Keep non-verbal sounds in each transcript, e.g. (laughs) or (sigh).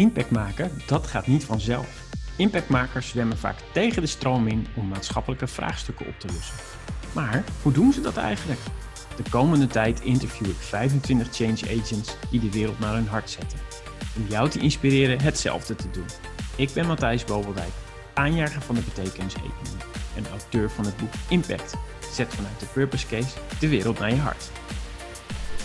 Impact maken, dat gaat niet vanzelf. Impactmakers zwemmen vaak tegen de stroom in om maatschappelijke vraagstukken op te lossen. Maar hoe doen ze dat eigenlijk? De komende tijd interview ik 25 change agents die de wereld naar hun hart zetten. Om jou te inspireren hetzelfde te doen. Ik ben Matthijs Bobeldijk, aanjager van de betekenis-economie en auteur van het boek Impact. Zet vanuit de Purpose Case de wereld naar je hart.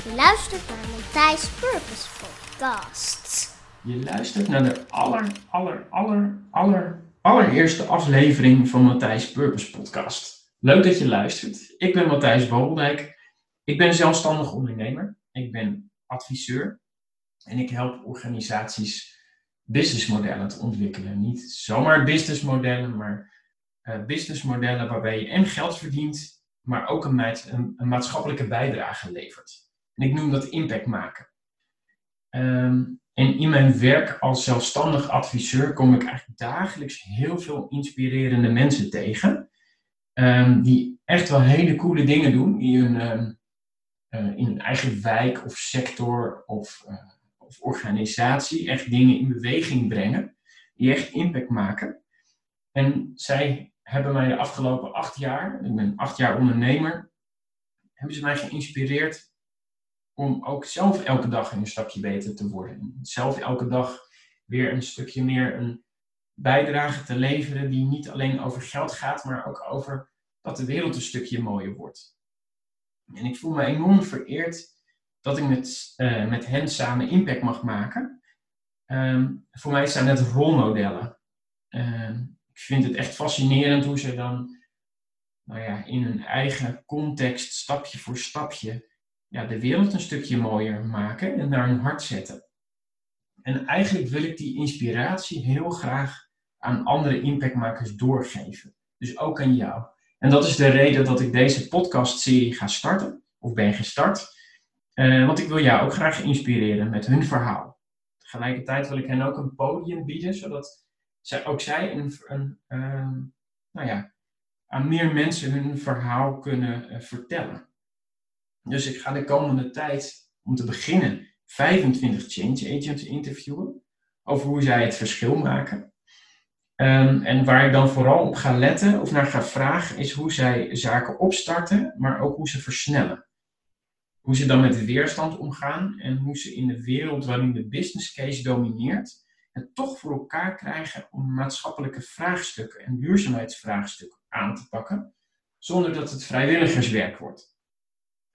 Je luistert naar Matthijs Purpose Podcast. Je luistert naar de aller, aller, aller, aller, allereerste aflevering van Matthijs Purpose Podcast. Leuk dat je luistert. Ik ben Matthijs Bobeldijk. Ik ben zelfstandig ondernemer. Ik ben adviseur. En ik help organisaties businessmodellen te ontwikkelen. Niet zomaar businessmodellen, maar uh, businessmodellen waarbij je en geld verdient, maar ook een, een, een, maatschappelijke bijdrage levert. En ik noem dat impact maken. Um, en in mijn werk als zelfstandig adviseur kom ik eigenlijk dagelijks heel veel inspirerende mensen tegen. Um, die echt wel hele coole dingen doen in hun, um, uh, in hun eigen wijk of sector of, uh, of organisatie. Echt dingen in beweging brengen die echt impact maken. En zij hebben mij de afgelopen acht jaar, ik ben acht jaar ondernemer, hebben ze mij geïnspireerd om ook zelf elke dag een stapje beter te worden. Zelf elke dag weer een stukje meer een bijdrage te leveren die niet alleen over geld gaat, maar ook over dat de wereld een stukje mooier wordt. En ik voel me enorm vereerd dat ik met, uh, met hen samen impact mag maken. Um, voor mij zijn het rolmodellen. Uh, ik vind het echt fascinerend hoe ze dan nou ja, in hun eigen context, stapje voor stapje, ja, de wereld een stukje mooier maken en naar hun hart zetten. En eigenlijk wil ik die inspiratie heel graag aan andere impactmakers doorgeven. Dus ook aan jou. En dat is de reden dat ik deze podcastserie ga starten, of ben gestart. Uh, want ik wil jou ook graag inspireren met hun verhaal. Tegelijkertijd wil ik hen ook een podium bieden, zodat zij, ook zij een, een uh, nou ja, aan meer mensen hun verhaal kunnen uh, vertellen. Dus ik ga de komende tijd, om te beginnen, 25 change agents interviewen. Over hoe zij het verschil maken. Um, en waar ik dan vooral op ga letten of naar ga vragen, is hoe zij zaken opstarten, maar ook hoe ze versnellen. Hoe ze dan met de weerstand omgaan en hoe ze in de wereld waarin de business case domineert, het toch voor elkaar krijgen om maatschappelijke vraagstukken en duurzaamheidsvraagstukken aan te pakken, zonder dat het vrijwilligerswerk wordt.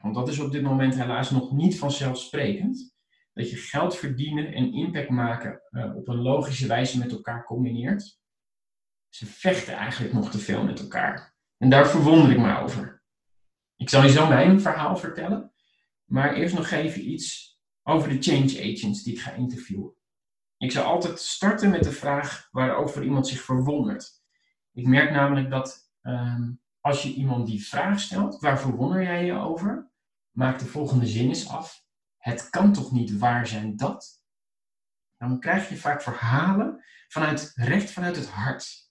Want dat is op dit moment helaas nog niet vanzelfsprekend. Dat je geld verdienen en impact maken uh, op een logische wijze met elkaar combineert. Ze vechten eigenlijk nog te veel met elkaar. En daar verwonder ik me over. Ik zal je zo mijn verhaal vertellen. Maar eerst nog even iets over de change agents die ik ga interviewen. Ik zal altijd starten met de vraag waarover iemand zich verwondert. Ik merk namelijk dat um, als je iemand die vraag stelt, waar verwonder jij je over? Maak de volgende zin eens af. Het kan toch niet waar zijn dat? Dan krijg je vaak verhalen vanuit, recht vanuit het hart.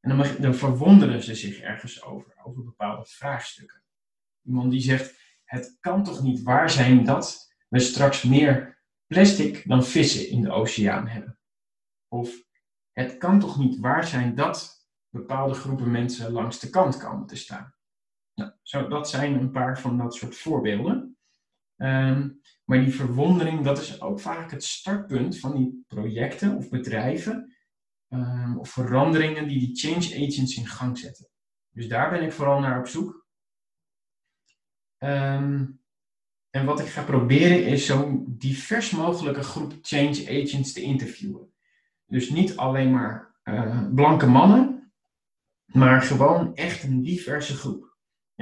En dan, dan verwonderen ze zich ergens over, over bepaalde vraagstukken. Iemand die zegt, het kan toch niet waar zijn dat we straks meer plastic dan vissen in de oceaan hebben? Of het kan toch niet waar zijn dat bepaalde groepen mensen langs de kant komen te staan? Nou, zo, dat zijn een paar van dat soort voorbeelden. Um, maar die verwondering, dat is ook vaak het startpunt van die projecten of bedrijven um, of veranderingen die die change agents in gang zetten. Dus daar ben ik vooral naar op zoek. Um, en wat ik ga proberen is zo divers mogelijke groep change agents te interviewen. Dus niet alleen maar uh, blanke mannen, maar gewoon echt een diverse groep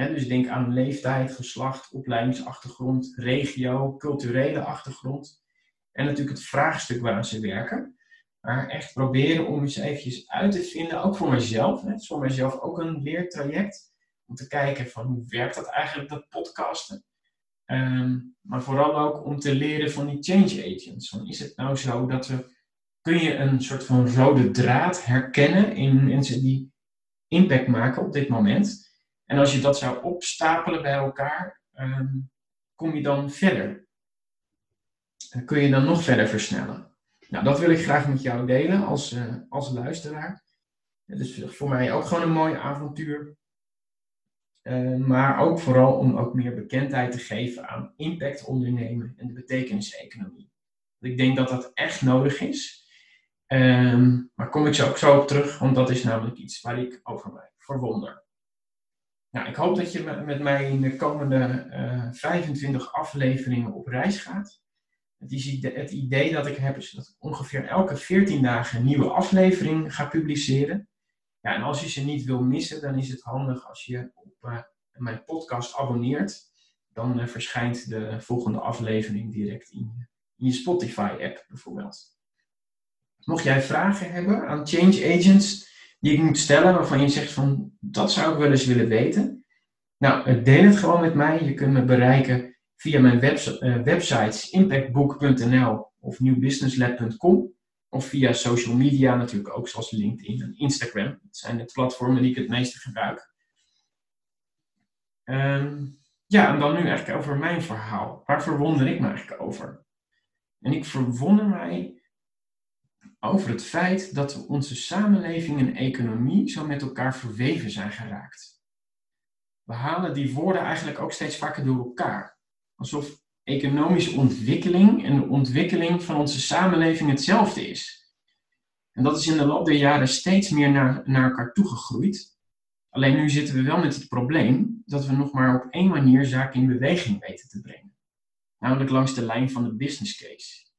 dus denk aan leeftijd, geslacht, opleidingsachtergrond, regio, culturele achtergrond. En natuurlijk het vraagstuk waar ze werken. Maar echt proberen om eens eventjes uit te vinden, ook voor mezelf. Het is voor mezelf ook een leertraject. Om te kijken van hoe werkt dat eigenlijk, dat podcasten. Um, maar vooral ook om te leren van die change agents. Van is het nou zo dat we, kun je een soort van rode draad herkennen in mensen die impact maken op dit moment? En als je dat zou opstapelen bij elkaar, um, kom je dan verder. Kun je dan nog verder versnellen. Nou, dat wil ik graag met jou delen als, uh, als luisteraar. Het is voor mij ook gewoon een mooi avontuur. Uh, maar ook vooral om ook meer bekendheid te geven aan impact ondernemen en de betekeniseconomie. Ik denk dat dat echt nodig is. Um, maar kom ik zo ook zo op terug, want dat is namelijk iets waar ik over mij verwonder. Nou, ik hoop dat je met mij in de komende uh, eh, 25 afleveringen op reis gaat. Het, is het idee dat ik heb is dat ik ongeveer elke 14 dagen een nieuwe aflevering ga publiceren. Ja, en als je ze niet wil missen, dan is het handig als je op uh, mijn podcast abonneert. Dan uh, verschijnt de volgende aflevering direct in in je Spotify-app bijvoorbeeld. Mocht jij vragen hebben aan change agents die ik moet stellen, waarvan je zegt van dat zou ik wel eens willen weten. Nou, eh, deel het gewoon met mij. Je kunt me bereiken via mijn uh, websites impactbook.nl of newbusinesslab.com. Of via social media natuurlijk ook, zoals LinkedIn en Instagram. Dat zijn de platformen die ik het meeste gebruik. Ehm, ja, en dan nu eigenlijk over mijn verhaal. Waar verwonder ik me eigenlijk over? En ik verwonder mij over het feit dat onze samenleving en economie zo met elkaar verweven zijn geraakt. We halen die woorden eigenlijk ook steeds vaker door elkaar. Alsof economische ontwikkeling en de ontwikkeling van onze samenleving hetzelfde is. En dat is in de loop der jaren steeds meer naar, naar elkaar toegegroeid. Alleen nu zitten we wel met het probleem dat we nog maar op één manier zaken in beweging weten te brengen. Namelijk langs de lijn van de business case.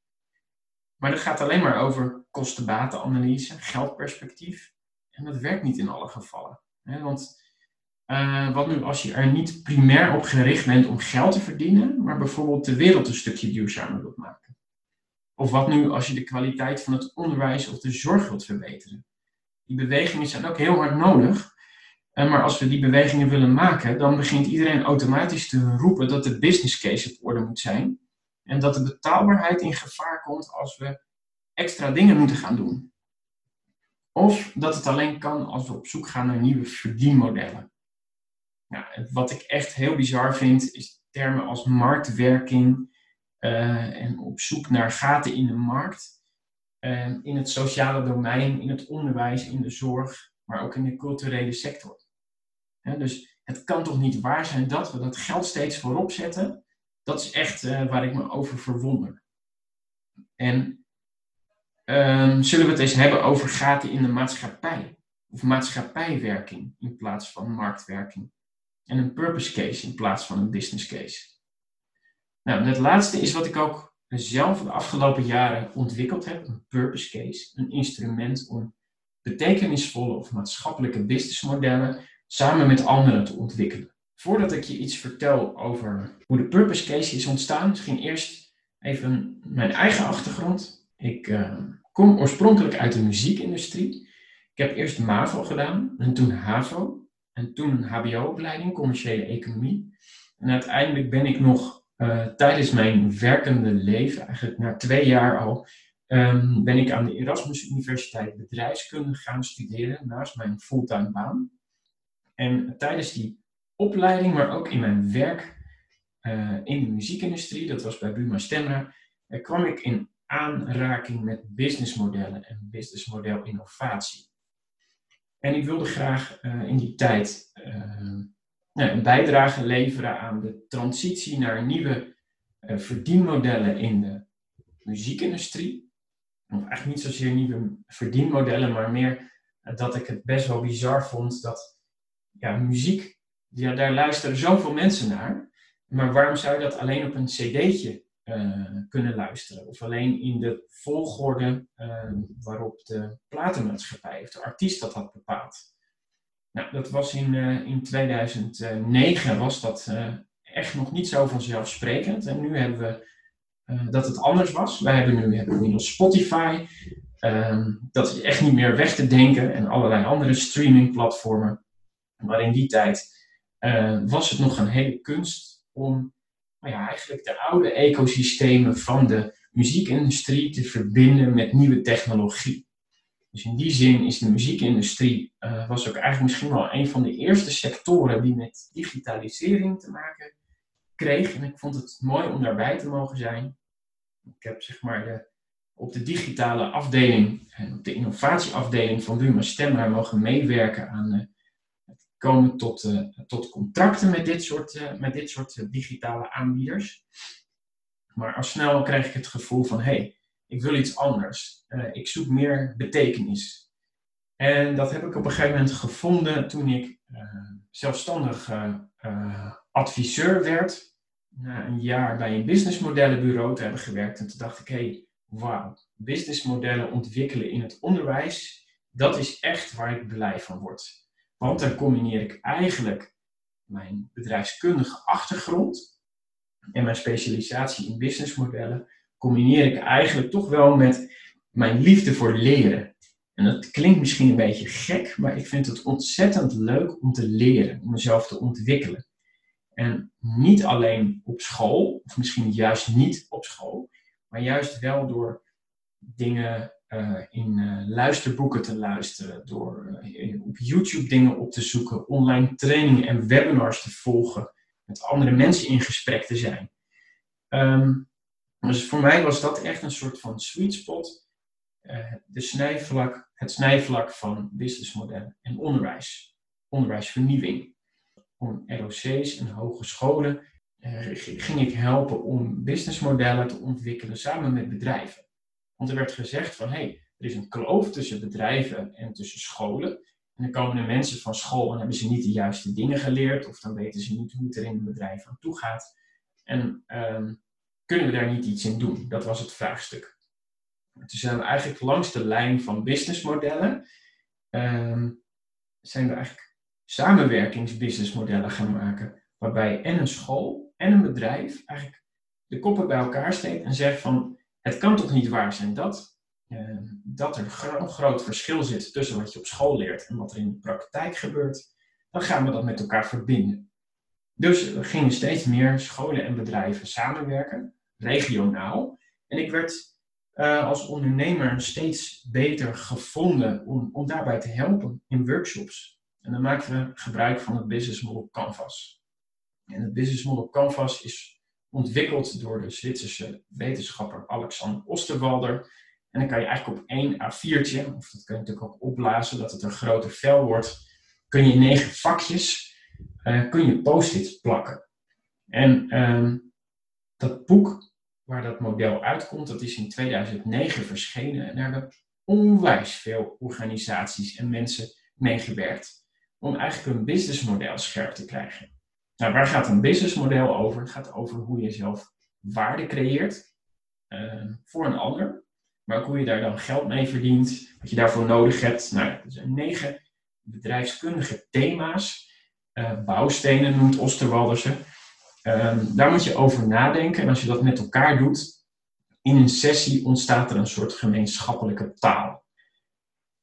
Maar dat gaat alleen maar over kosten-batenanalyse, geldperspectief. En dat werkt niet in alle gevallen. Want uh, wat nu als je er niet primair op gericht bent om geld te verdienen, maar bijvoorbeeld de wereld een stukje duurzamer wilt maken? Of wat nu als je de kwaliteit van het onderwijs of de zorg wilt verbeteren? Die bewegingen zijn ook heel hard nodig. Uh, maar als we die bewegingen willen maken, dan begint iedereen automatisch te roepen dat de business case op orde moet zijn. En dat de betaalbaarheid in gevaar komt als we extra dingen moeten gaan doen. Of dat het alleen kan als we op zoek gaan naar nieuwe verdienmodellen. Nou, wat ik echt heel bizar vind, is termen als marktwerking uh, en op zoek naar gaten in de markt. Uh, in het sociale domein, in het onderwijs, in de zorg, maar ook in de culturele sector. dus het kan toch niet waar zijn dat we dat geld steeds voorop zetten dat is echt uh, waar ik me over verwonder. En um, zullen we het eens hebben over gaten in de maatschappij? Of maatschappijwerking in plaats van marktwerking. En een purpose case in plaats van een business case. Nou, het laatste is wat ik ook zelf de afgelopen jaren ontwikkeld heb. Een purpose case. Een instrument om betekenisvolle of maatschappelijke businessmodellen samen met anderen te ontwikkelen voordat ik je iets vertel over hoe de purpose case is ontstaan, misschien eerst even mijn eigen achtergrond. Ik uh, kom oorspronkelijk uit de muziekindustrie. Ik heb eerst MAVO gedaan en toen HAVO en toen HBO-opleiding, commerciële economie. En uiteindelijk ben ik nog uh, tijdens mijn werkende leven, eigenlijk na twee jaar al, um, ben ik aan de Erasmus Universiteit bedrijfskunde gaan studeren naast mijn fulltime baan. En tijdens die opleiding, maar ook in mijn werk uh, in de muziekindustrie, dat was bij Buma Stemra, uh, kwam ik in aanraking met businessmodellen en businessmodel innovatie. En ik wilde graag uh, in die tijd een bijdrage leveren aan de transitie naar nieuwe verdienmodellen in de muziekindustrie. Of eigenlijk niet zozeer nieuwe verdienmodellen, maar meer dat ik het best wel bizar vond dat ja, muziek ja, daar luisteren zoveel mensen naar. Maar waarom zou je dat alleen op een cd'tje uh, kunnen luisteren? Of alleen in de volgorde uh, waarop de platenmaatschappij of de artiest dat had bepaald? Nou, dat was in, uh, in 2009 was dat echt nog niet zo vanzelfsprekend. En nu hebben we dat het anders was. Wij hebben nu hebben inmiddels Spotify. Ehm, dat is echt niet meer weg te denken. En allerlei andere streamingplatformen. Maar in die tijd uh, was het nog een hele kunst om nou ja, eigenlijk de oude ecosystemen van de muziekindustrie te verbinden met nieuwe technologie. Dus in die zin is de muziekindustrie uh, was ook eigenlijk misschien wel een van de eerste sectoren die met digitalisering te maken kreeg. En ik vond het mooi om daarbij te mogen zijn. Ik heb zeg maar op de digitale afdeling en op de innovatieafdeling van Buma Stemra mogen meewerken aan het komen tot, tot contracten met dit soort, met dit soort digitale aanbieders. Maar al snel krijg ik het gevoel van, hé, hey, ik wil iets anders. ik zoek meer betekenis. En dat heb ik op een gegeven moment gevonden toen ik uh, zelfstandig uh, adviseur werd. Na een jaar bij een businessmodellenbureau te hebben gewerkt. En toen dacht ik, hé, hey, wauw, businessmodellen ontwikkelen in het onderwijs, dat is echt waar ik blij van word. Want dan combineer ik eigenlijk mijn bedrijfskundige achtergrond en mijn specialisatie in businessmodellen, combineer ik eigenlijk toch wel met mijn liefde voor leren. En dat klinkt misschien een beetje gek, maar ik vind het ontzettend leuk om te leren, om mezelf te ontwikkelen. En niet alleen op school, of misschien juist niet op school, maar juist wel door dingen uh, in uh, luisterboeken te luisteren, door uh, op YouTube dingen op te zoeken, online trainingen en webinars te volgen, met andere mensen in gesprek te zijn. Um, dus voor mij was dat echt een soort van sweet spot de snijvlak, het snijvlak van businessmodellen en onderwijs, onderwijsvernieuwing. Om ROC's en hogescholen ging ik helpen om businessmodellen te ontwikkelen samen met bedrijven. Want er werd gezegd van, hé, hey, er is een kloof tussen bedrijven en tussen scholen. En dan komen er mensen van school en hebben ze niet de juiste dingen geleerd, of dan weten ze niet hoe het er in een bedrijf aan toe gaat. En um, kunnen we daar niet iets in doen? Dat was het vraagstuk. Toen zijn we eigenlijk langs de lijn van businessmodellen, um, zijn we eigenlijk samenwerkingsbusinessmodellen gaan maken. Waarbij en een school en een bedrijf eigenlijk de koppen bij elkaar steekt en zegt van het kan toch niet waar zijn dat, uh, dat er een groot verschil zit tussen wat je op school leert en wat er in de praktijk gebeurt. Dan gaan we dat met elkaar verbinden. Dus we gingen steeds meer scholen en bedrijven samenwerken, regionaal. En ik werd uh, als ondernemer steeds beter gevonden om, om daarbij te helpen in workshops. En dan maken we gebruik van het Business Model Canvas. En het Business Model Canvas is ontwikkeld door de Zwitserse wetenschapper Alexander Osterwalder. En dan kan je eigenlijk op één A4'tje, of dat kun je natuurlijk ook opblazen, dat het een groter vel wordt, kun je negen vakjes uh, kun je post-its plakken. En um, dat boek waar dat model uitkomt, dat is in 2009 verschenen. En daar hebben onwijs veel organisaties en mensen meegewerkt om eigenlijk een businessmodel scherp te krijgen. Nou, waar gaat een businessmodel over? Het gaat over hoe je zelf waarde creëert uh, voor een ander, maar ook hoe je daar dan geld mee verdient, wat je daarvoor nodig hebt. Nou, er zijn negen bedrijfskundige thema's. Uh, bouwstenen noemt Osterwalder ze. Um, daar moet je over nadenken. En als je dat met elkaar doet, in een sessie ontstaat er een soort gemeenschappelijke taal.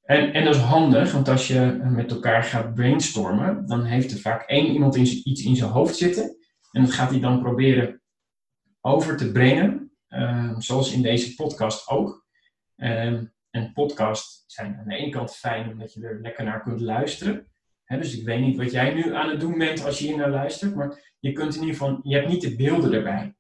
En, en dat is handig, want als je met elkaar gaat brainstormen, dan heeft er vaak één iemand iets in zijn hoofd zitten. En dat gaat hij dan proberen over te brengen, um, zoals in deze podcast ook. Um, en podcasts zijn aan de ene kant fijn omdat je er lekker naar kunt luisteren. dus ik weet niet wat jij nu aan het doen bent als je hier naar luistert, maar je kunt in ieder geval, je hebt niet de beelden erbij.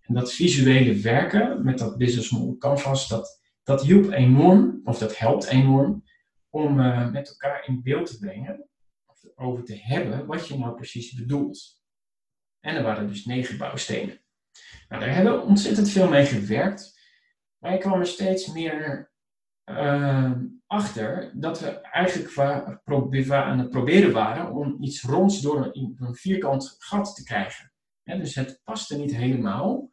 En dat visuele werken met dat Business Model Canvas, dat, dat hielp enorm, of dat helpt enorm, om uh, met elkaar in beeld te brengen, of over te hebben, wat je nou precies bedoelt. En er waren dus negen bouwstenen. Nou, daar hebben we ontzettend veel mee gewerkt. Maar ik kwam er steeds meer uh, achter dat we eigenlijk aan het proberen waren om iets ronds door een, een vierkant gat te krijgen. dus het paste niet helemaal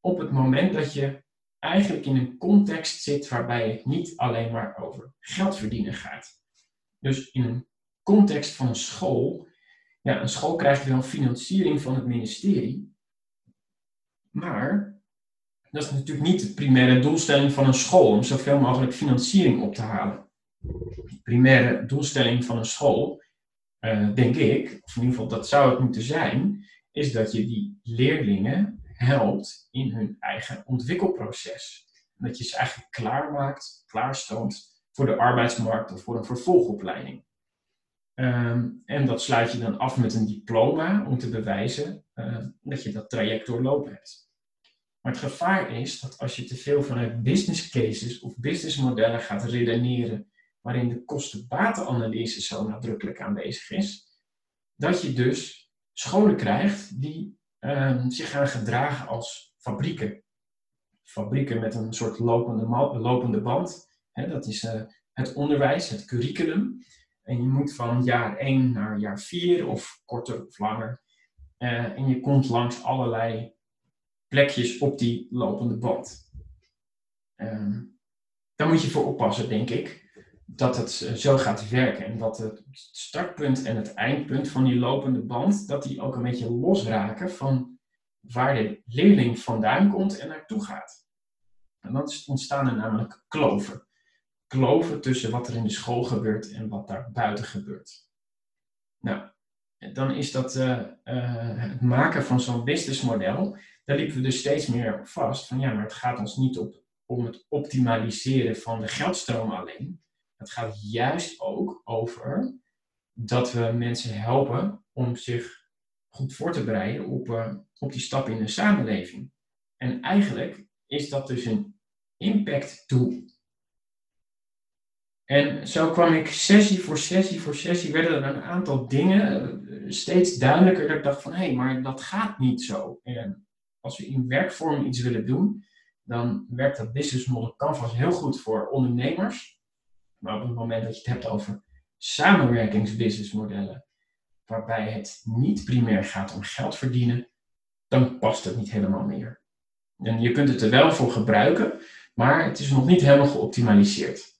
op het moment dat je eigenlijk in een context zit waarbij het niet alleen maar over geld verdienen gaat. Dus in een context van een school, ja, een school krijgt wel financiering van het ministerie, maar dat is natuurlijk niet de primaire doelstelling van een school, om zoveel mogelijk financiering op te halen. De primaire doelstelling van een school, uh, denk ik, of in ieder geval dat zou het moeten zijn, is dat je die leerlingen helpt in hun eigen ontwikkelproces. Dat je ze eigenlijk klaarmaakt, klaarstoomt voor de arbeidsmarkt of voor een vervolgopleiding. Um, en dat sluit je dan af met een diploma om te bewijzen uh, dat je dat traject doorlopen hebt. Maar het gevaar is dat als je te veel vanuit business cases of businessmodellen gaat redeneren, waarin de kosten-batenanalyse zo nadrukkelijk aanwezig is, dat je dus scholen krijgt die ehm, zich gaan gedragen als fabrieken. Fabrieken met een soort lopende, lopende band. dat is uh, het onderwijs, het curriculum. En je moet van jaar 1 naar jaar 4 of korter of langer. Uh, en je komt langs allerlei plekjes op die lopende band. Um, daar moet je voor oppassen, denk ik, dat het eh, zo gaat werken. En dat het startpunt en het eindpunt van die lopende band, dat die ook een beetje losraken van waar de leerling vandaan komt en naartoe gaat. En dan ontstaan er namelijk kloven. Kloven tussen wat er in de school gebeurt en wat daar buiten gebeurt. Nou, dan is dat uh, uh, het maken van zo'n businessmodel daar liepen we dus steeds meer vast van ja, maar het gaat ons niet op, om het optimaliseren van de geldstroom alleen. Het gaat juist ook over dat we mensen helpen om zich goed voor te bereiden op, uh, op die stap in de samenleving. En eigenlijk is dat dus een impact tool. En zo kwam ik sessie voor sessie voor sessie, werden er een aantal dingen eh, steeds duidelijker dat ik dacht van hé, hey, maar dat gaat niet zo. En als we in werkvorm iets willen doen, dan werkt dat business model Canvas heel goed voor ondernemers. Maar op het moment dat je het hebt over samenwerkingsbusinessmodellen, waarbij het niet primair gaat om geld verdienen, dan past het niet helemaal meer. En je kunt het er wel voor gebruiken, maar het is nog niet helemaal geoptimaliseerd.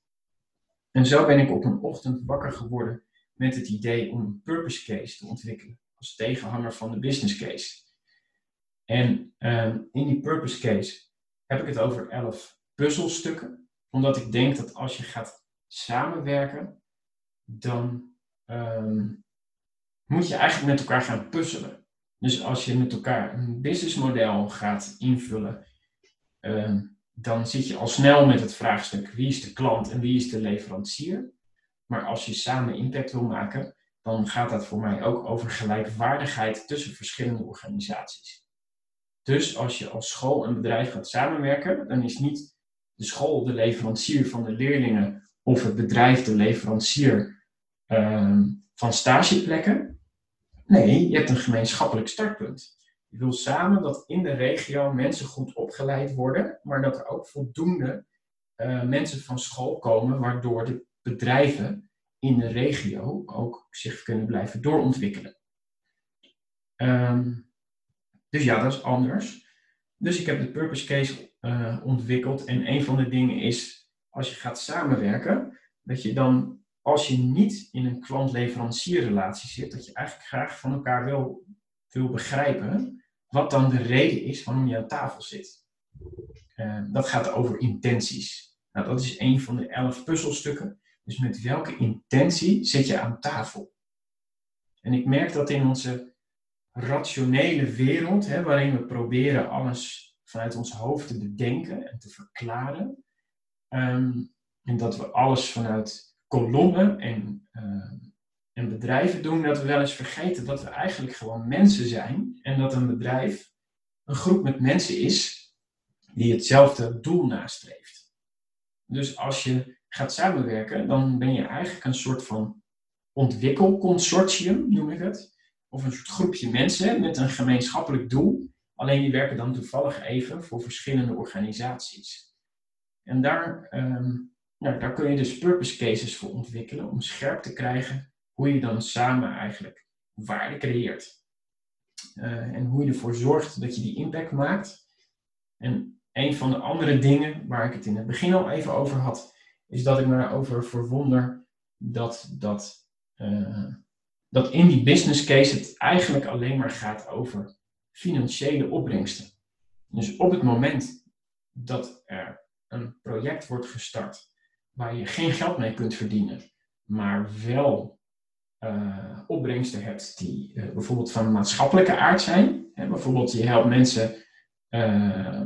En zo ben ik op een ochtend wakker geworden met het idee om een purpose case te ontwikkelen als tegenhanger van de business case. En ehm, in die purpose case heb ik het over elf puzzelstukken. Omdat ik denk dat als je gaat samenwerken, dan ehm, moet je eigenlijk met elkaar gaan puzzelen. Dus als je met elkaar een businessmodel gaat invullen, ehm, dan zit je al snel met het vraagstuk wie is de klant en wie is de leverancier. Maar als je samen impact wil maken, dan gaat dat voor mij ook over gelijkwaardigheid tussen verschillende organisaties. Dus als je als school en bedrijf gaat samenwerken, dan is niet de school de leverancier van de leerlingen of het bedrijf de leverancier uh, van stageplekken. Nee, je hebt een gemeenschappelijk startpunt. Je wil samen dat in de regio mensen goed opgeleid worden, maar dat er ook voldoende uh, mensen van school komen, waardoor de bedrijven in de regio ook zich kunnen blijven doorontwikkelen. Um, dus ja, dat is anders. Dus ik heb de purpose case uh, ontwikkeld. En een van de dingen is, als je gaat samenwerken, dat je dan, als je niet in een klant-leverancierrelatie zit, dat je eigenlijk graag van elkaar wil, wil begrijpen wat dan de reden is waarom je aan tafel zit. Uh, dat gaat over intenties. Nou, dat is een van de elf puzzelstukken. Dus met welke intentie zit je aan tafel? En ik merk dat in onze rationele wereld, hè, waarin we proberen alles vanuit ons hoofd te bedenken en te verklaren. Ehm, en dat we alles vanuit kolommen en, uh, en bedrijven doen, dat we wel eens vergeten dat we eigenlijk gewoon mensen zijn en dat een bedrijf een groep met mensen is die hetzelfde doel nastreeft. Dus als je gaat samenwerken, dan ben je eigenlijk een soort van ontwikkelconsortium, noem ik het of een soort groepje mensen met een gemeenschappelijk doel. Alleen die werken dan toevallig even voor verschillende organisaties. En daar, um, nou, daar kun je dus purpose cases voor ontwikkelen om scherp te krijgen hoe je dan samen eigenlijk waarde creëert. Uh, en hoe je ervoor zorgt dat je die impact maakt. En een van de andere dingen waar ik het in het begin al even over had, is dat ik me erover verwonder dat dat uh, dat in die business case het eigenlijk alleen maar gaat over financiële opbrengsten. Dus op het moment dat er een project wordt gestart waar je geen geld mee kunt verdienen, maar wel uh, opbrengsten hebt die uh, bijvoorbeeld van maatschappelijke aard zijn. Hè, bijvoorbeeld je helpt mensen uh,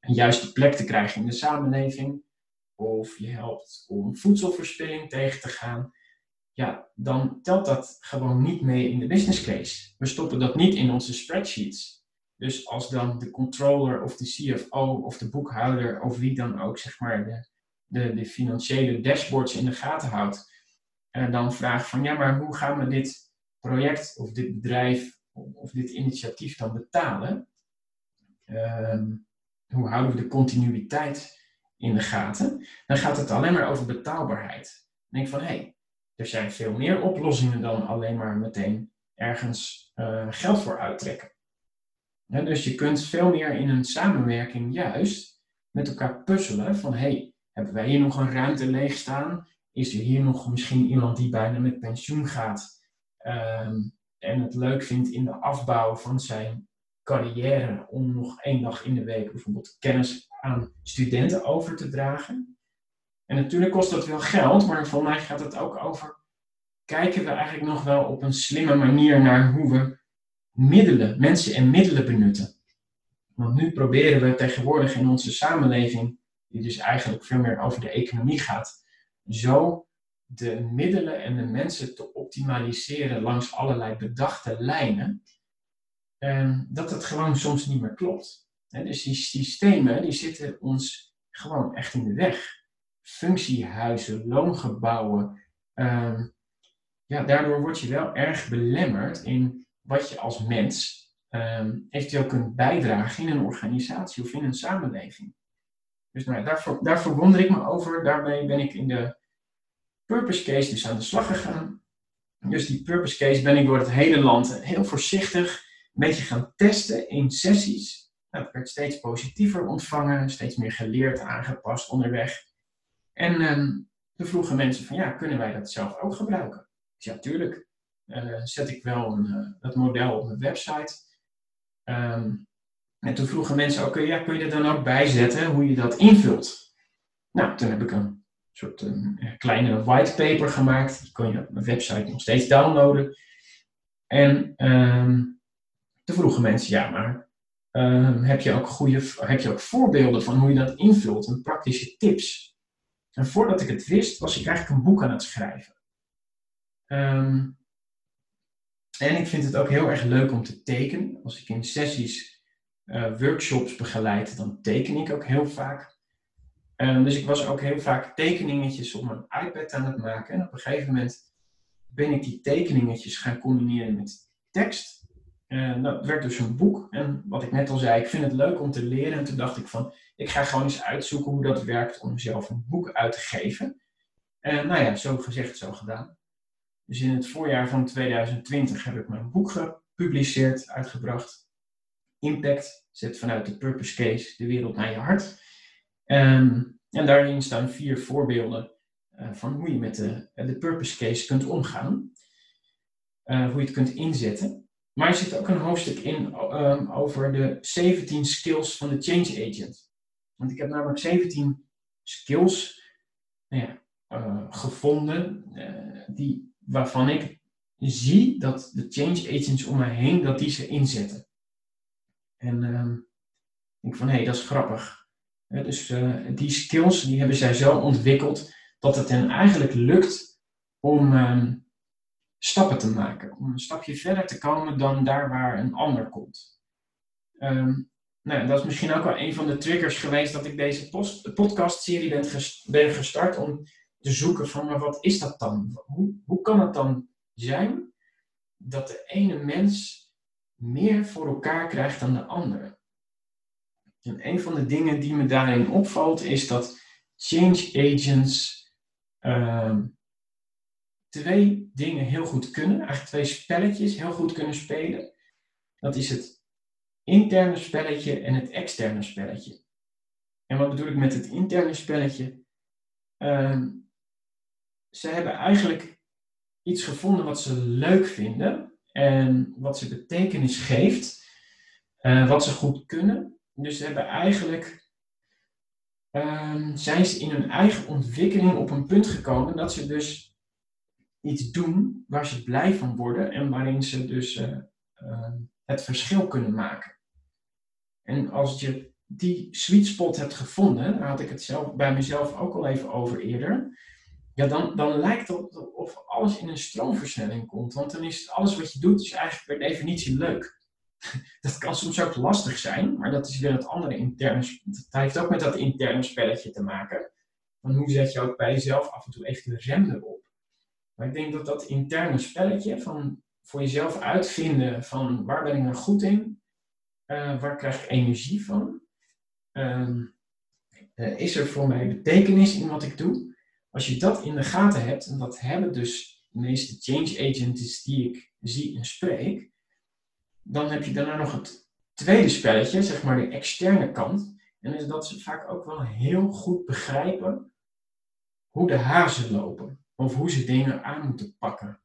een juiste plek te krijgen in de samenleving. Of je helpt om voedselverspilling tegen te gaan ja, dan telt dat gewoon niet mee in de business case. We stoppen dat niet in onze spreadsheets. Dus als dan de controller of de CFO of de boekhouder of wie dan ook, zeg maar, de, de, de financiële dashboards in de gaten houdt, en dan vraagt van ja, maar hoe gaan we dit project of dit bedrijf of dit initiatief dan betalen? Ehm, hoe houden we de continuïteit in de gaten? Dan gaat het alleen maar over betaalbaarheid. Dan denk van hé, hey, er zijn veel meer oplossingen dan alleen maar meteen ergens uh, geld voor uittrekken. Dus je kunt veel meer in een samenwerking juist met elkaar puzzelen van hey, hebben wij hier nog een ruimte leeg staan? Is er hier nog misschien iemand die bijna met pensioen gaat um, en het leuk vindt in de afbouw van zijn carrière om nog één dag in de week bijvoorbeeld kennis aan studenten over te dragen? En natuurlijk kost dat wel geld, maar voor mij gaat het ook over kijken we eigenlijk nog wel op een slimme manier naar hoe we middelen, mensen en middelen benutten. Want nu proberen we tegenwoordig in onze samenleving, die dus eigenlijk veel meer over de economie gaat, zo de middelen en de mensen te optimaliseren langs allerlei bedachte lijnen, en dat het gewoon soms niet meer klopt. dus die systemen die zitten ons gewoon echt in de weg. Functiehuizen, loongebouwen, ehm, ja, daardoor word je wel erg belemmerd in wat je als mens um, eventueel kunt bijdragen in een organisatie of in een samenleving. Dus nou, daar, verwonder ik me over. Daarmee ben ik in de purpose case dus aan de slag gegaan. Dus die purpose case ben ik door het hele land heel voorzichtig een beetje gaan testen in sessies. Dat werd steeds positiever ontvangen, steeds meer geleerd, aangepast onderweg. En um, vroegen mensen van ja, kunnen wij dat zelf ook gebruiken? ja, tuurlijk. Uh, zet ik wel een, uh, dat model op mijn website. Um, en toen vroegen mensen ook, ja, kun je er dan ook bijzetten hoe je dat invult? Nou, toen heb ik een soort een kleine whitepaper gemaakt. Die kon je op mijn website nog steeds downloaden. En um, toen vroegen mensen, ja, maar um, heb, je ook goede, heb je ook voorbeelden van hoe je dat invult en praktische tips? En voordat ik het wist, was ik eigenlijk een boek aan het schrijven. Um, en ik vind het ook heel erg leuk om te tekenen. Als ik in sessies, uh, workshops begeleid, dan teken ik ook heel vaak. Um, dus ik was ook heel vaak tekeningetjes op mijn iPad aan het maken. En op een gegeven moment ben ik die tekeningetjes gaan combineren met tekst. Uh, dat werd dus een boek. En wat ik net al zei, ik vind het leuk om te leren. En toen dacht ik van, ik ga gewoon eens uitzoeken hoe dat werkt om zelf een boek uit te geven. En nou ja, zo gezegd, zo gedaan. Dus in het voorjaar van 2020 heb ik mijn boek gepubliceerd, uitgebracht. Impact zet vanuit de Purpose Case de wereld naar je hart. Um, en daarin staan vier voorbeelden uh, van hoe je met de, de Purpose Case kunt omgaan. Uh, hoe je het kunt inzetten. Maar er zit ook een hoofdstuk in um, over de 17 skills van de change agent. Want ik heb namelijk 17 skills nou ja, uh, gevonden die waarvan ik zie dat de change agents om mij heen, dat die ze inzetten. En uh, ik denk van, hé, hey, dat is grappig. dus uh, die skills, die hebben zij zo ontwikkeld, dat het hen eigenlijk lukt om um, stappen te maken. Om een stapje verder te komen dan daar waar een ander komt. Um, nou, dat is misschien ook wel een van de triggers geweest dat ik deze podcast-serie ben, ben gestart om te zoeken van, maar wat is dat dan? Hoe, hoe kan het dan zijn dat de ene mens meer voor elkaar krijgt dan de andere? En een van de dingen die me daarin opvalt is dat change agents uh, twee dingen heel goed kunnen, eigenlijk twee spelletjes heel goed kunnen spelen. Dat is het interne spelletje en het externe spelletje. En wat bedoel ik met het interne spelletje? Uh, ze hebben eigenlijk iets gevonden wat ze leuk vinden en wat ze betekenis geeft, uh, wat ze goed kunnen. Dus ze hebben eigenlijk, uh, zijn ze in hun eigen ontwikkeling op een punt gekomen dat ze dus iets doen waar ze blij van worden en waarin ze dus uh, het verschil kunnen maken. En als je die sweet spot hebt gevonden, daar had ik het zelf, bij mezelf ook al even over eerder, ja, dan, dan lijkt het of alles in een stroomversnelling komt. Want dan is alles wat je doet is eigenlijk per definitie leuk. (laughs) dat kan soms ook lastig zijn, maar dat is weer het andere interne. Dat heeft ook met dat interne spelletje te maken. Van hoe zet je ook bij jezelf af en toe even de rem erop. Maar ik denk dat dat interne spelletje van voor jezelf uitvinden van waar ben ik nou goed in, uh, waar krijg ik energie van, uh, is er voor mij betekenis in wat ik doe. Als je dat in de gaten hebt, en dat hebben dus de meeste change agents die ik zie en spreek, dan heb je daarna nog het tweede spelletje, zeg maar de externe kant. En is dat ze vaak ook wel heel goed begrijpen hoe de hazen lopen. Of hoe ze dingen aan moeten pakken.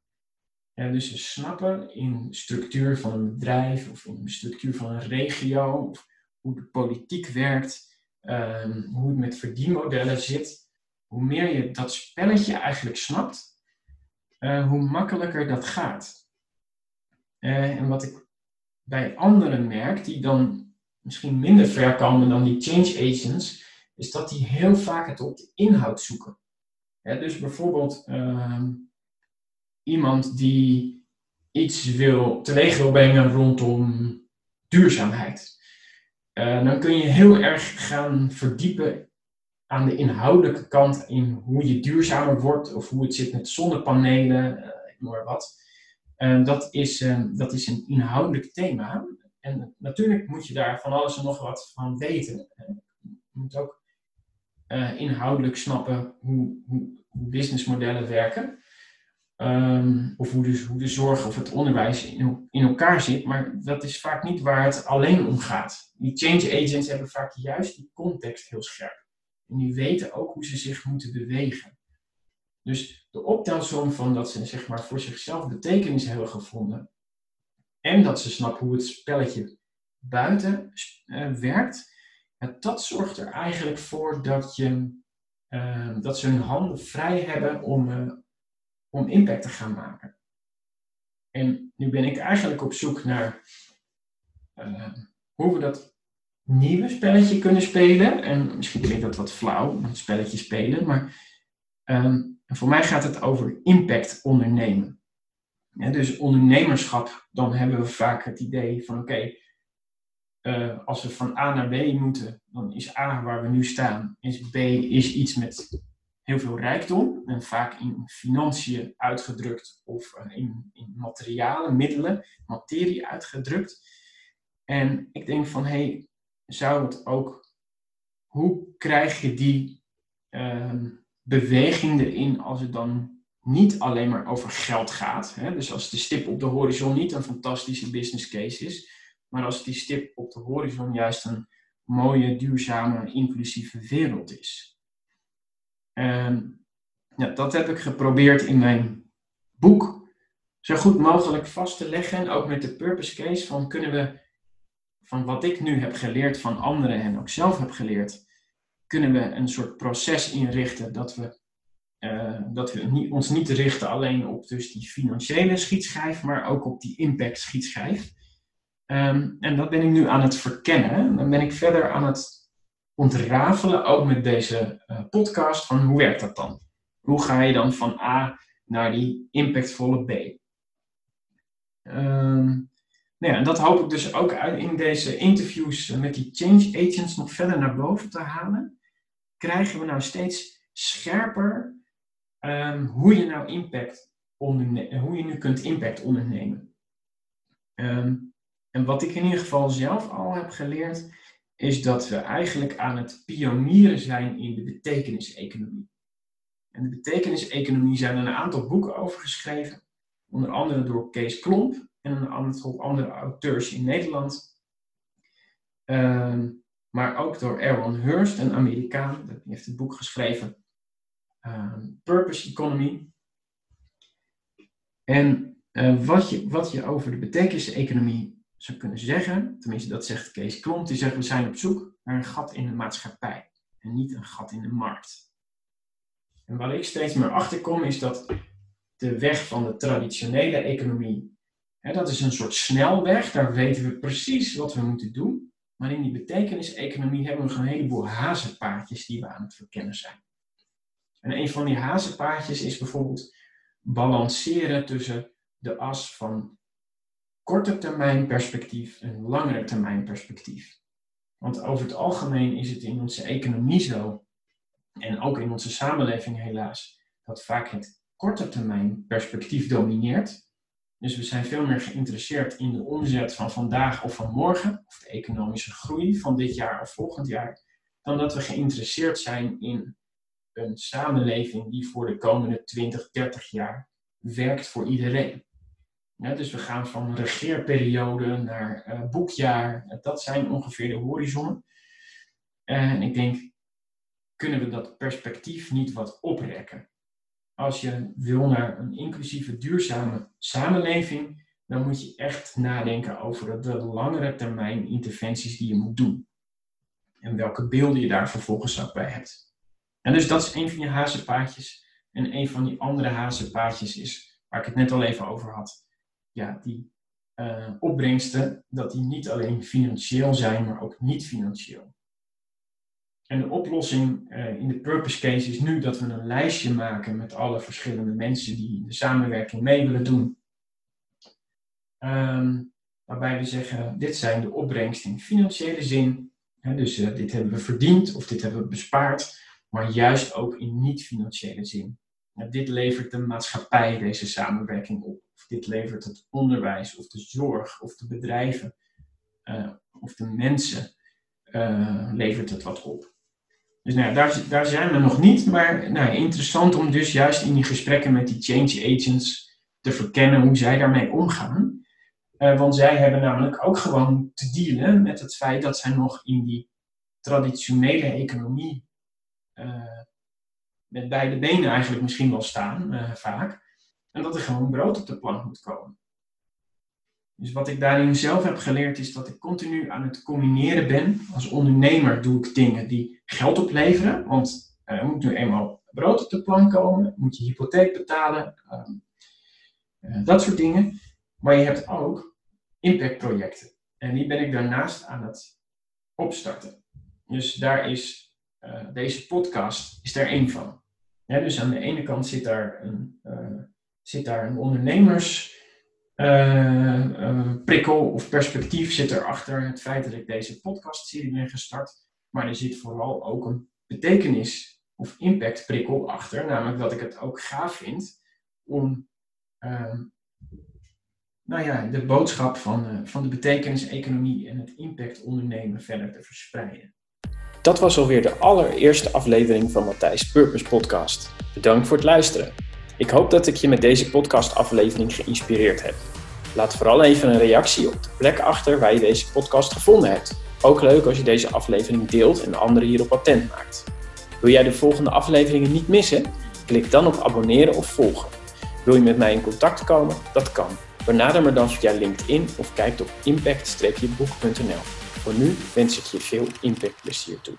En dus ze snappen in de structuur van een bedrijf of in de structuur van een regio, of hoe de politiek werkt, um, hoe het met verdienmodellen zit. Hoe meer je dat spelletje eigenlijk snapt, uh, hoe makkelijker dat gaat. Uh, en wat ik bij anderen merk, die dan misschien minder ver komen dan die change agents, is dat die heel vaak het op de inhoud zoeken. dus bijvoorbeeld uh, iemand die iets wil, teweeg wil brengen rondom duurzaamheid. Uh, dan kun je heel erg gaan verdiepen aan de inhoudelijke kant in hoe je duurzamer wordt of hoe het zit met zonnepanelen, uh, ik maar wat. Uh, dat, is, dat is een inhoudelijk thema. En natuurlijk moet je daar van alles en nog wat van weten. Je moet ook inhoudelijk snappen hoe, hoe, businessmodellen werken. Of hoe de, hoe de zorg of het onderwijs in, in elkaar zit, maar dat is vaak niet waar het alleen om gaat. Die change agents hebben vaak juist die context heel scherp. En die weten ook hoe ze zich moeten bewegen. Dus de optelsom van dat ze zeg maar, voor zichzelf betekenis hebben gevonden en dat ze snappen hoe het spelletje buiten uh, werkt, dat zorgt er eigenlijk voor dat, je, uh, dat ze hun handen vrij hebben om, uh, om impact te gaan maken. En nu ben ik eigenlijk op zoek naar hoe we dat nieuwe spelletje kunnen spelen. En misschien klinkt dat wat flauw, een spelletje spelen, maar um, voor mij gaat het over impact ondernemen. Dus ondernemerschap, dan hebben we vaak het idee van oké, uh, als we van A naar B moeten, dan is A waar we nu staan, is B is iets met heel veel rijkdom, en vaak in financiën uitgedrukt of uh, in, in materialen, middelen, materie uitgedrukt. En ik denk van, hé, hey, zou het ook, hoe krijg je die uh, beweging erin als het dan niet alleen maar over geld gaat? Hè? Dus als de stip op de horizon niet een fantastische business case is, maar als die stip op de horizon juist een mooie, duurzame, inclusieve wereld is. En ja, dat heb ik geprobeerd in mijn boek zo goed mogelijk vast te leggen. En ook met de purpose case van kunnen we, van wat ik nu heb geleerd van anderen en ook zelf heb geleerd, kunnen we een soort proces inrichten dat we, uh, dat we niet, ons niet richten alleen op dus die financiële schietschijf, maar ook op die impact schietschijf. Um, en dat ben ik nu aan het verkennen. Dan ben ik verder aan het ontrafelen, ook met deze uh, podcast, van hoe werkt dat dan? Hoe ga je dan van A naar die impactvolle B? Um, nou ja, en dat hoop ik dus ook in deze interviews met die change agents nog verder naar boven te halen. Krijgen we nou steeds scherper um, hoe je nou impact hoe je nu kunt impact ondernemen. Um, en wat ik in ieder geval zelf al heb geleerd, is dat we eigenlijk aan het pionieren zijn in de betekeniseconomie. En de betekeniseconomie zijn er een aantal boeken over geschreven, onder andere door Kees Klomp en een aantal andere auteurs in Nederland. Uh, maar ook door Erwin Hurst, een Amerikaan, die heeft het boek geschreven uh, Purpose Economy. En uh, wat, je, wat je over de betekeniseconomie zou kunnen zeggen, tenminste dat zegt Kees Klomp, die zegt we zijn op zoek naar een gat in de maatschappij en niet een gat in de markt. En waar ik steeds meer achter kom is dat de weg van de traditionele economie, dat is een soort snelweg, daar weten we precies wat we moeten doen. Maar in die betekenis-economie hebben we nog een heleboel hazenpaadjes die we aan het verkennen zijn. En een van die hazenpaadjes is bijvoorbeeld balanceren tussen de as van korte termijn perspectief en langere termijn perspectief. Want over het algemeen is het in onze economie zo, en ook in onze samenleving helaas, dat vaak het korte termijn perspectief domineert. Dus we zijn veel meer geïnteresseerd in de omzet van vandaag of van morgen, of de economische groei van dit jaar of volgend jaar, dan dat we geïnteresseerd zijn in een samenleving die voor de komende 20, 30 jaar werkt voor iedereen. Dus we gaan van regeerperiode naar uh, boekjaar. Dat zijn ongeveer de horizonnen. En ik denk, kunnen we dat perspectief niet wat oprekken? Als je wil naar een inclusieve, duurzame samenleving, dan moet je echt nadenken over de langere termijn interventies die je moet doen. En welke beelden je daar vervolgens ook bij hebt. En dus dat is een van je hazenpaadjes. En een van die andere hazenpaadjes is, waar ik het net al even over had, ja, die uh, opbrengsten, dat die niet alleen financieel zijn, maar ook niet financieel. En de oplossing uh, in de purpose case is nu dat we een lijstje maken met alle verschillende mensen die de samenwerking mee willen doen. Um, waarbij we zeggen, dit zijn de opbrengsten in financiële zin. Hè, dus uh, dit hebben we verdiend of dit hebben we bespaard, maar juist ook in niet-financiële zin. dit levert de maatschappij deze samenwerking op dit levert het onderwijs of de zorg of de bedrijven uh, of de mensen levert het wat op. Dus nou daar, daar zijn we nog niet, maar nou, interessant om dus juist in die gesprekken met die change agents te verkennen hoe zij daarmee omgaan. Uh, want zij hebben namelijk ook gewoon te dealen met het feit dat zij nog in die traditionele economie met beide benen eigenlijk misschien wel staan, vaak. En dat er gewoon brood op de plank moet komen. Dus wat ik daarin zelf heb geleerd is dat ik continu aan het combineren ben. Als ondernemer doe ik dingen die geld opleveren, want er moet nu eenmaal brood op de plank komen, moet je hypotheek betalen, ehm, eh, dat soort dingen. Maar je hebt ook impactprojecten. En die ben ik daarnaast aan het opstarten. Dus daar is uh, deze podcast is daar één van. Dus aan de ene kant zit daar een, zit daar een ondernemersprikkel uh, of perspectief zit erachter het feit dat ik deze podcastserie ben gestart. Maar er zit vooral ook een betekenis of impactprikkel achter, namelijk dat ik het ook gaaf vind om uh, nou ja, de boodschap van, uh, van de betekenis-economie en het impact ondernemen verder te verspreiden. Dat was alweer de allereerste aflevering van Matthijs Purpose Podcast. Bedankt voor het luisteren. Ik hoop dat ik je met deze podcastaflevering geïnspireerd heb. Laat vooral even een reactie op de plek achter waar je deze podcast gevonden hebt. Ook leuk als je deze aflevering deelt en anderen hierop attent maakt. Wil jij de volgende afleveringen niet missen? Klik dan op abonneren of volgen. Wil je met mij in contact komen? Dat kan. Benader me dan via LinkedIn of kijk op impact-boek.nl. Voor nu wens ik je veel impactplezier toe.